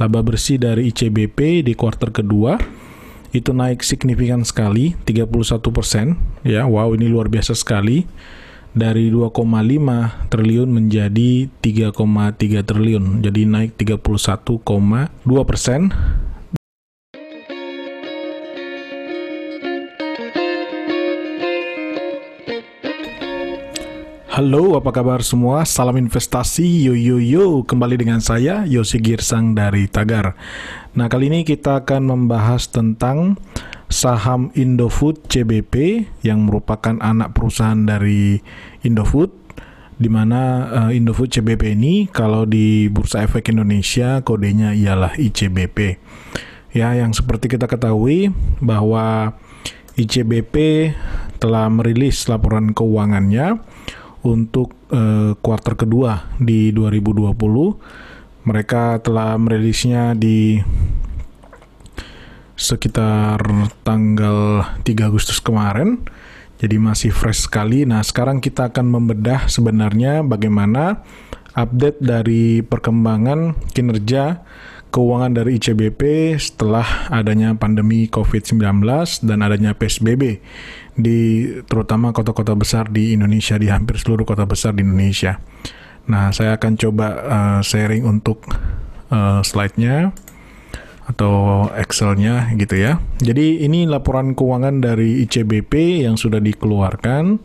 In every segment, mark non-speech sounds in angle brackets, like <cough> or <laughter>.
laba bersih dari ICBP di kuartal kedua itu naik signifikan sekali 31 persen. Ya wow ini luar biasa sekali. Dari 2,5 triliun menjadi 3,3 triliun jadi naik 31,2 persen Halo, apa kabar semua? Salam investasi, yo yo yo. Kembali dengan saya Yosi Girsang dari Tagar. Nah, kali ini kita akan membahas tentang saham Indofood CBP yang merupakan anak perusahaan dari Indofood di mana uh, Indofood CBP ini kalau di Bursa Efek Indonesia kodenya ialah ICBP. Ya, yang seperti kita ketahui bahwa ICBP telah merilis laporan keuangannya untuk uh, kedua di 2020. Mereka telah merilisnya di sekitar tanggal 3 Agustus kemarin. Jadi masih fresh sekali. Nah, sekarang kita akan membedah sebenarnya bagaimana update dari perkembangan kinerja keuangan dari ICBP setelah adanya pandemi COVID-19 dan adanya PSBB di terutama kota-kota besar di Indonesia di hampir seluruh kota besar di Indonesia. Nah, saya akan coba uh, sharing untuk uh, slide-nya atau Excel-nya gitu ya. Jadi ini laporan keuangan dari ICBP yang sudah dikeluarkan.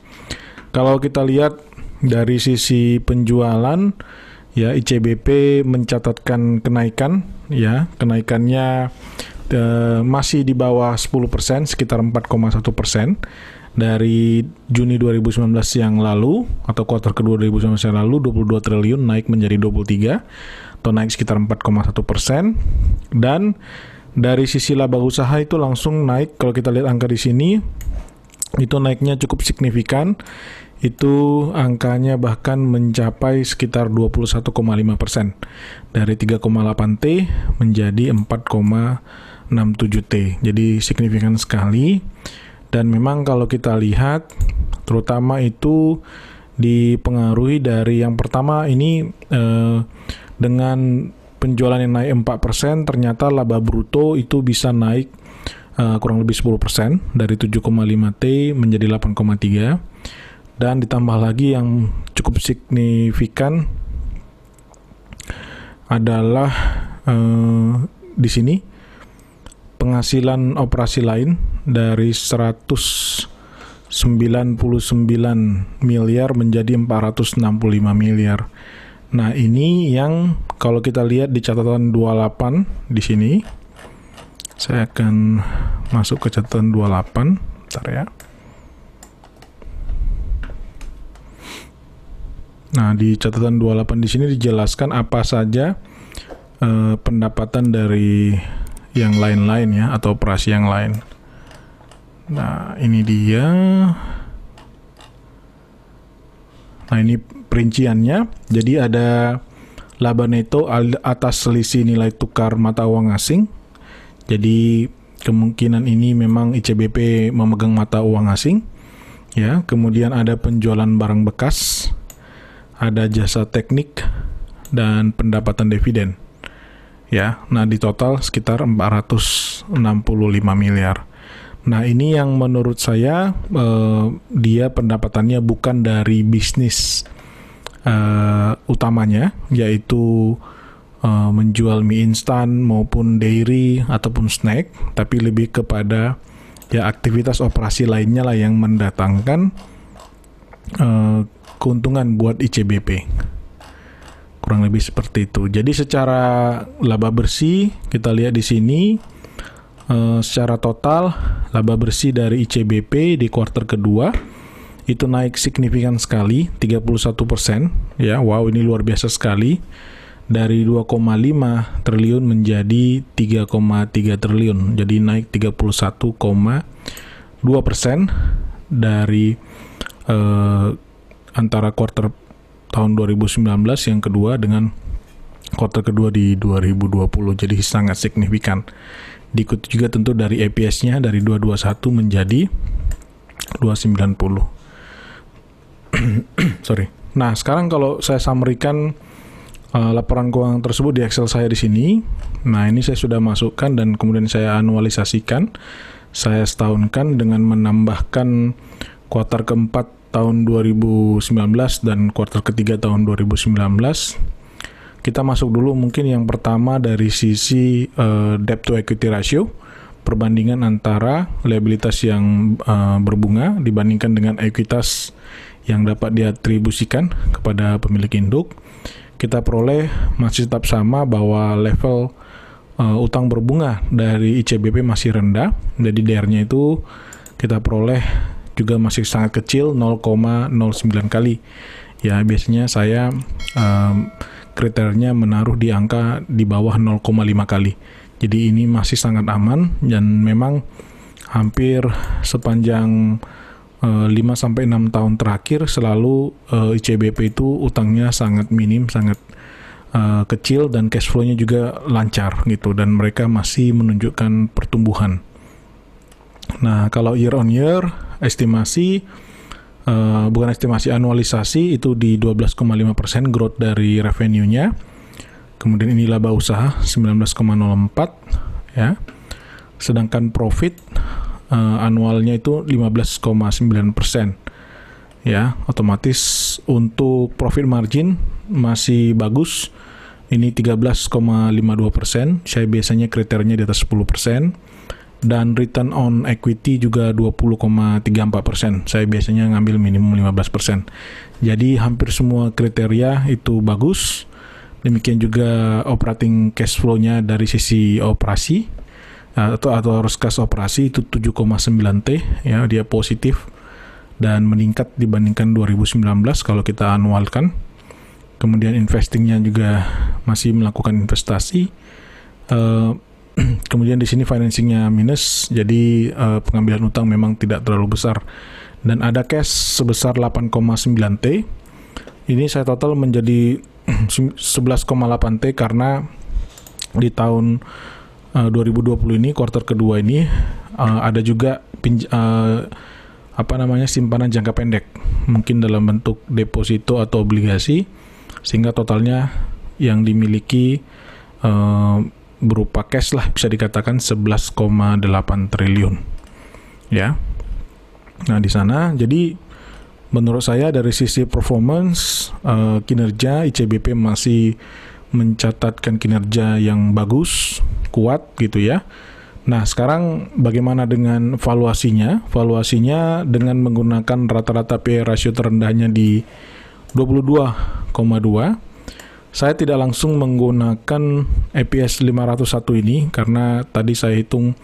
Kalau kita lihat dari sisi penjualan ya ICBP mencatatkan kenaikan ya. Kenaikannya uh, masih di bawah 10% sekitar 4,1% dari Juni 2019 yang lalu atau kuartal kedua 2019 yang lalu 22 triliun naik menjadi 23 atau naik sekitar 4,1% dan dari sisi laba usaha itu langsung naik. Kalau kita lihat angka di sini itu naiknya cukup signifikan itu angkanya bahkan mencapai sekitar 21,5 persen. Dari 3,8 T menjadi 4,67 T. Jadi signifikan sekali. Dan memang kalau kita lihat terutama itu dipengaruhi dari yang pertama ini eh, dengan penjualan yang naik 4% ternyata laba bruto itu bisa naik uh, kurang lebih 10% dari 7,5 T menjadi 8,3 dan ditambah lagi yang cukup signifikan adalah uh, di sini penghasilan operasi lain dari 199 miliar menjadi 465 miliar. Nah, ini yang kalau kita lihat di catatan 28 di sini saya akan masuk ke catatan 28. Bentar ya. Nah, di catatan 28 di sini dijelaskan apa saja eh, pendapatan dari yang lain-lain ya atau operasi yang lain. Nah, ini dia. Nah, ini perinciannya. Jadi ada laba neto atas selisih nilai tukar mata uang asing. Jadi kemungkinan ini memang ICBP memegang mata uang asing. Ya, kemudian ada penjualan barang bekas ada jasa teknik, dan pendapatan dividen. Ya, nah di total sekitar 465 miliar. Nah, ini yang menurut saya eh, dia pendapatannya bukan dari bisnis eh, utamanya, yaitu eh, menjual mie instan maupun dairy ataupun snack, tapi lebih kepada ya aktivitas operasi lainnya lah yang mendatangkan eh, keuntungan buat ICBP. Kurang lebih seperti itu. Jadi secara laba bersih kita lihat di sini uh, secara total laba bersih dari ICBP di kuartal kedua itu naik signifikan sekali 31% ya. Wow, ini luar biasa sekali. Dari 2,5 triliun menjadi 3,3 triliun. Jadi naik 31,2% dari uh, antara quarter tahun 2019 yang kedua dengan quarter kedua di 2020 jadi sangat signifikan diikuti juga tentu dari EPS-nya dari 221 menjadi 290 <clears throat> sorry nah sekarang kalau saya samerikan uh, laporan keuangan tersebut di Excel saya di sini. Nah, ini saya sudah masukkan dan kemudian saya anualisasikan. Saya setahunkan dengan menambahkan kuartal keempat tahun 2019 dan kuartal ketiga tahun 2019. Kita masuk dulu mungkin yang pertama dari sisi uh, debt to equity ratio, perbandingan antara liabilitas yang uh, berbunga dibandingkan dengan ekuitas yang dapat diatribusikan kepada pemilik induk kita peroleh masih tetap sama bahwa level uh, utang berbunga dari ICBP masih rendah. Jadi DR-nya itu kita peroleh juga masih sangat kecil 0,09 kali. Ya biasanya saya um, kriterianya menaruh di angka di bawah 0,5 kali. Jadi ini masih sangat aman dan memang hampir sepanjang 5 eh, sampai 6 tahun terakhir selalu uh, eh, ICBP itu utangnya sangat minim, sangat uh, kecil dan cash flow-nya juga lancar gitu dan mereka masih menunjukkan pertumbuhan. Nah, kalau year on year estimasi uh, bukan estimasi anualisasi itu di 12,5% growth dari revenue-nya. Kemudian ini laba usaha 19,04 ya. Sedangkan profit uh, annualnya itu 15,9 persen ya otomatis untuk profit margin masih bagus ini 13,52 persen saya biasanya kriterianya di atas 10 persen dan return on equity juga 20,34 persen saya biasanya ngambil minimum 15 persen jadi hampir semua kriteria itu bagus demikian juga operating cash flow-nya dari sisi operasi atau atau arus kas operasi itu 7,9 T ya dia positif dan meningkat dibandingkan 2019 kalau kita anualkan. Kemudian investingnya juga masih melakukan investasi. Uh, <clears throat> kemudian di sini financingnya minus, jadi uh, pengambilan utang memang tidak terlalu besar. Dan ada cash sebesar 8,9 T. Ini saya total menjadi <clears throat> 11,8 T karena di tahun uh, 2020 ini kuartal kedua ini uh, ada juga pinj uh, apa namanya simpanan jangka pendek mungkin dalam bentuk deposito atau obligasi sehingga totalnya yang dimiliki uh, berupa cash lah bisa dikatakan 11,8 triliun ya nah di sana jadi menurut saya dari sisi performance uh, kinerja ICBP masih mencatatkan kinerja yang bagus, kuat gitu ya. Nah, sekarang bagaimana dengan valuasinya? Valuasinya dengan menggunakan rata-rata PE rasio terendahnya di 22,2. Saya tidak langsung menggunakan EPS 501 ini karena tadi saya hitung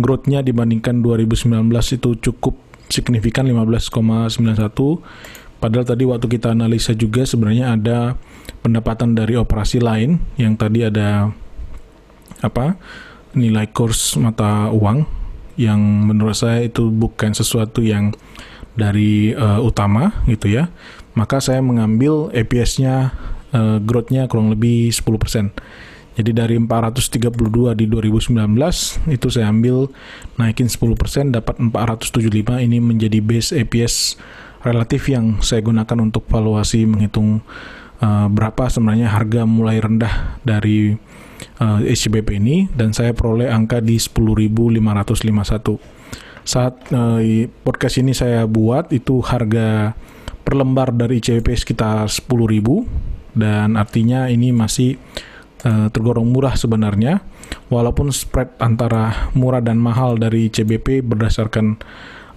growth-nya dibandingkan 2019 itu cukup signifikan 15,91 Padahal tadi waktu kita analisa juga sebenarnya ada pendapatan dari operasi lain yang tadi ada apa nilai kurs mata uang yang menurut saya itu bukan sesuatu yang dari uh, utama gitu ya. Maka saya mengambil EPS-nya uh, growth-nya kurang lebih 10%. Jadi dari 432 di 2019 itu saya ambil naikin 10% dapat 475 ini menjadi base EPS relatif yang saya gunakan untuk valuasi menghitung uh, berapa sebenarnya harga mulai rendah dari uh, eh, SCBP ini dan saya peroleh angka di 10.551. Saat uh, podcast ini saya buat itu harga per lembar dari ICBP sekitar 10.000 dan artinya ini masih uh, tergolong murah sebenarnya walaupun spread antara murah dan mahal dari ICBP berdasarkan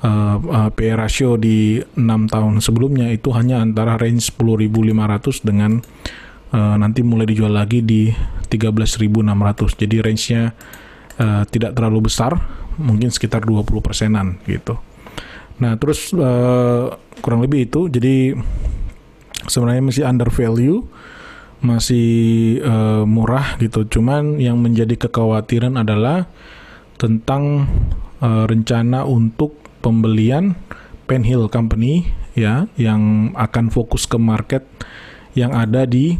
uh, uh, PE ratio di 6 tahun sebelumnya itu hanya antara range 10.500 dengan uh, nanti mulai dijual lagi di 13.600. Jadi range-nya uh, tidak terlalu besar, mungkin sekitar 20 persenan gitu. Nah, terus uh, kurang lebih itu jadi sebenarnya masih under value masih uh, murah gitu. Cuman yang menjadi kekhawatiran adalah tentang uh, rencana untuk pembelian Penhill Company ya yang akan fokus ke market yang ada di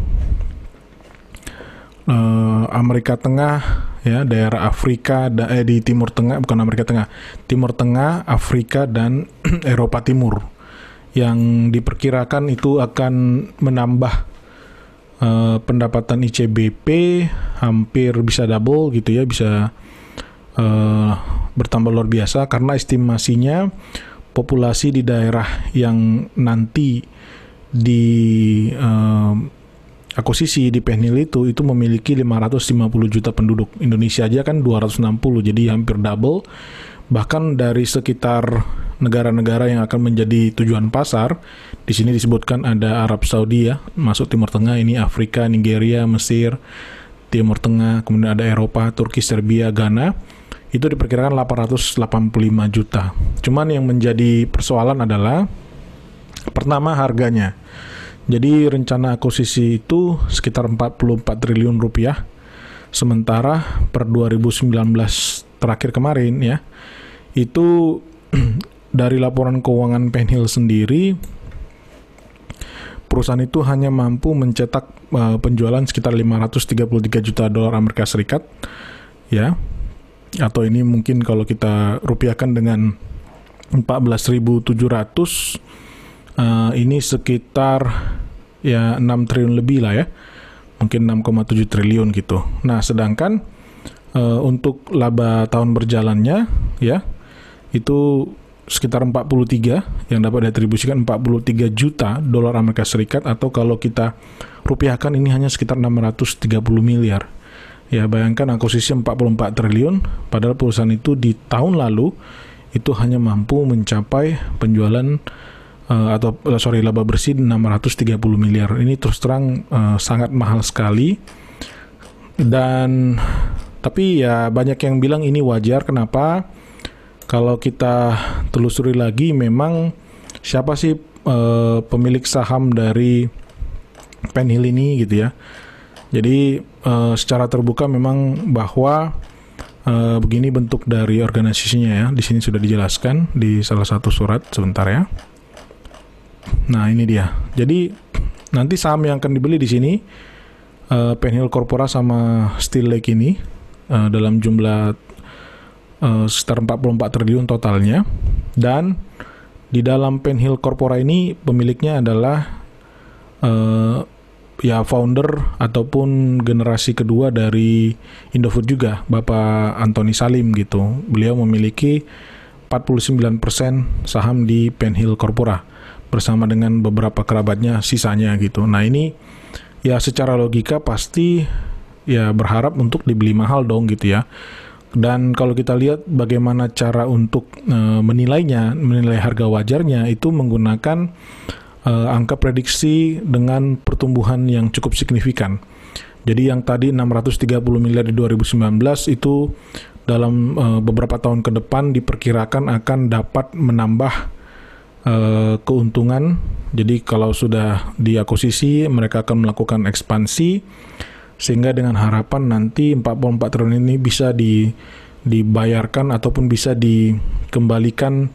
uh, Amerika Tengah ya daerah Afrika da, eh, di Timur Tengah bukan Amerika Tengah Timur Tengah Afrika dan <clears throat> Eropa Timur yang diperkirakan itu akan menambah uh, pendapatan ICBP hampir bisa double gitu ya, bisa uh, bertambah luar biasa karena estimasinya populasi di daerah yang nanti di uh, akuisisi di Penhil itu itu memiliki 550 juta penduduk. Indonesia aja kan 260 jadi hampir double. Bahkan dari sekitar negara-negara yang akan menjadi tujuan pasar, di sini disebutkan ada Arab Saudi ya, masuk Timur Tengah ini Afrika, Nigeria, Mesir, Timur Tengah, kemudian ada Eropa, Turki, Serbia, Ghana. Itu diperkirakan 885 juta. Cuman yang menjadi persoalan adalah pertama harganya. Jadi rencana akuisisi itu sekitar 44 triliun rupiah. Sementara per 2019 terakhir kemarin ya, itu <clears throat> dari laporan keuangan Penhil sendiri perusahaan itu hanya mampu mencetak uh, penjualan sekitar 533 juta dolar Amerika Serikat ya. Atau ini mungkin kalau kita rupiahkan dengan 14.700 uh, ini sekitar ya 6 triliun lebih lah ya. Mungkin 6,7 triliun gitu. Nah sedangkan uh, untuk laba tahun berjalannya ya itu sekitar 43 yang dapat diatribusikan 43 juta dolar Amerika Serikat atau kalau kita rupiahkan ini hanya sekitar 630 miliar. Ya, bayangkan akuisisi 44 triliun padahal perusahaan itu di tahun lalu itu hanya mampu mencapai penjualan uh, atau uh, sorry laba bersih 630 miliar. Ini terus terang uh, sangat mahal sekali. Dan tapi ya banyak yang bilang ini wajar kenapa? kalau kita telusuri lagi memang siapa sih uh, pemilik saham dari Penhill ini gitu ya. Jadi uh, secara terbuka memang bahwa uh, begini bentuk dari organisasinya ya. Di sini sudah dijelaskan di salah satu surat sebentar ya. Nah, ini dia. Jadi nanti saham yang akan dibeli di sini uh, Penhill Corpora sama Steel Lake ini uh, dalam jumlah uh, sekitar 44 triliun totalnya. Dan di dalam Penhill Corpora ini pemiliknya adalah uh, ya founder ataupun generasi kedua dari Indofood juga Bapak Anthony Salim gitu. Beliau memiliki 49% saham di Penhill Corpora bersama dengan beberapa kerabatnya sisanya gitu. Nah ini ya secara logika pasti ya berharap untuk dibeli mahal dong gitu ya dan kalau kita lihat bagaimana cara untuk uh, menilainya, menilai harga wajarnya itu menggunakan uh, angka prediksi dengan pertumbuhan yang cukup signifikan. Jadi yang tadi 630 miliar di 2019 itu dalam uh, beberapa tahun ke depan diperkirakan akan dapat menambah uh, keuntungan. Jadi kalau sudah diakuisisi mereka akan melakukan ekspansi sehingga dengan harapan nanti 44 triliun ini bisa di dibayarkan ataupun bisa dikembalikan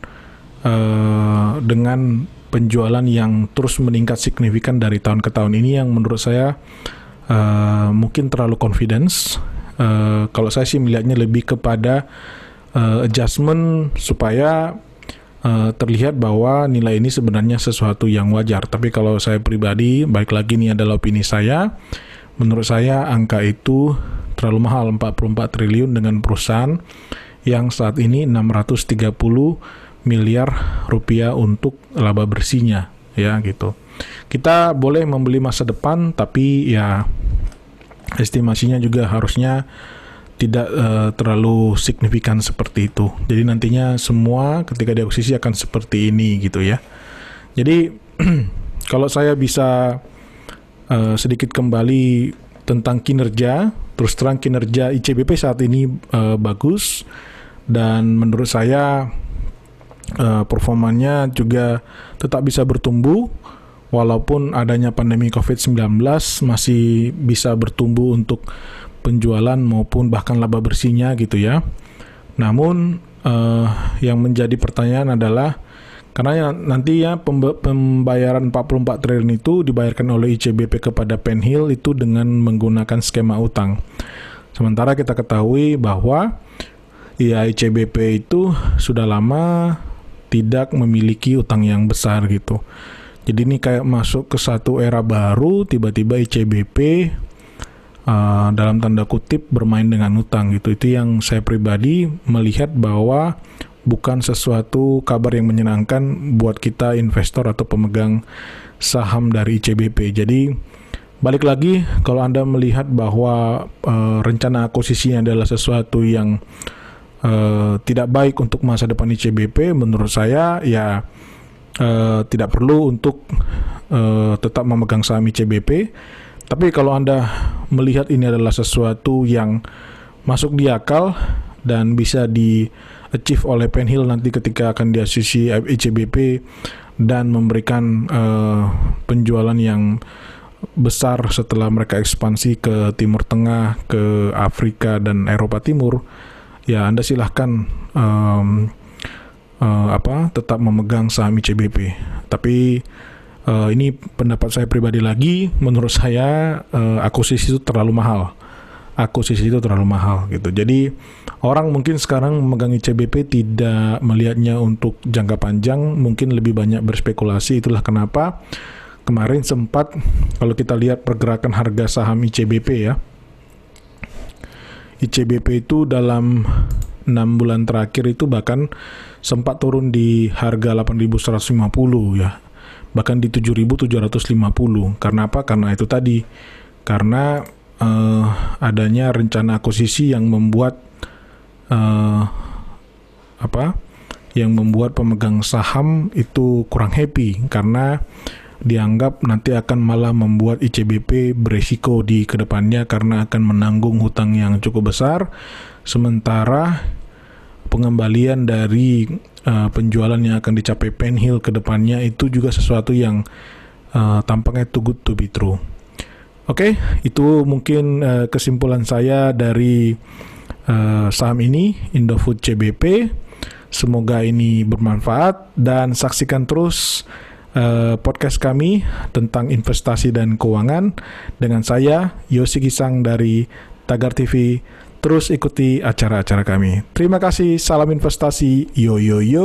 uh, dengan penjualan yang terus meningkat signifikan dari tahun ke tahun ini yang menurut saya uh, mungkin terlalu confidence. Uh, kalau saya sih melihatnya lebih kepada uh, adjustment supaya uh, terlihat bahwa nilai ini sebenarnya sesuatu yang wajar. Tapi kalau saya pribadi, baik lagi ini adalah opini saya Menurut saya angka itu terlalu mahal 44 triliun dengan perusahaan yang saat ini 630 miliar rupiah untuk laba bersihnya ya gitu. Kita boleh membeli masa depan tapi ya estimasinya juga harusnya tidak uh, terlalu signifikan seperti itu. Jadi nantinya semua ketika diakuisisi akan seperti ini gitu ya. Jadi <clears throat> kalau saya bisa uh, sedikit kembali tentang kinerja. Terus terang kinerja ICBP saat ini uh, bagus dan menurut saya uh, performanya juga tetap bisa bertumbuh walaupun adanya pandemi COVID-19 masih bisa bertumbuh untuk penjualan maupun bahkan laba bersihnya gitu ya. Namun uh, yang menjadi pertanyaan adalah karena ya, nanti ya pembayaran 44 triliun itu dibayarkan oleh ICBP kepada Penhill itu dengan menggunakan skema utang. Sementara kita ketahui bahwa ya ICBP itu sudah lama tidak memiliki utang yang besar gitu. Jadi ini kayak masuk ke satu era baru, tiba-tiba ICBP uh, dalam tanda kutip bermain dengan utang gitu. Itu yang saya pribadi melihat bahwa bukan sesuatu kabar yang menyenangkan buat kita investor atau pemegang saham dari ICBP. Jadi balik lagi kalau Anda melihat bahwa uh, rencana akuisisinya adalah sesuatu yang uh, tidak baik untuk masa depan ICBP, menurut saya ya uh, tidak perlu untuk uh, tetap memegang saham ICBP. Tapi kalau Anda melihat ini adalah sesuatu yang masuk di akal dan bisa di achieve oleh Penhill nanti ketika akan diasisi ICBP dan memberikan uh, penjualan yang besar setelah mereka ekspansi ke Timur Tengah, ke Afrika dan Eropa Timur, ya Anda silahkan um, uh, apa tetap memegang saham ICBP. Tapi uh, ini pendapat saya pribadi lagi, menurut saya uh, akuisisi itu terlalu mahal. Akuisisi itu terlalu mahal gitu. Jadi orang mungkin sekarang memegang ICBP tidak melihatnya untuk jangka panjang, mungkin lebih banyak berspekulasi. Itulah kenapa kemarin sempat kalau kita lihat pergerakan harga saham ICBP ya. ICBP itu dalam 6 bulan terakhir itu bahkan sempat turun di harga 8.150 ya. Bahkan di 7.750. Karena apa? Karena itu tadi. Karena uh, adanya rencana akuisisi yang membuat uh, apa? Yang membuat pemegang saham itu kurang happy karena dianggap nanti akan malah membuat ICBP beresiko di ke depannya karena akan menanggung hutang yang cukup besar sementara pengembalian dari uh, penjualan yang akan dicapai Penhill ke depannya itu juga sesuatu yang uh, tampaknya too good to be true. Oke, okay, itu mungkin uh, kesimpulan saya dari uh, saham ini Indofood CBP. Semoga ini bermanfaat dan saksikan terus uh, podcast kami tentang investasi dan keuangan dengan saya Yosi Kisang dari Tagar TV Terus ikuti acara-acara kami. Terima kasih, salam investasi. Yo yo yo.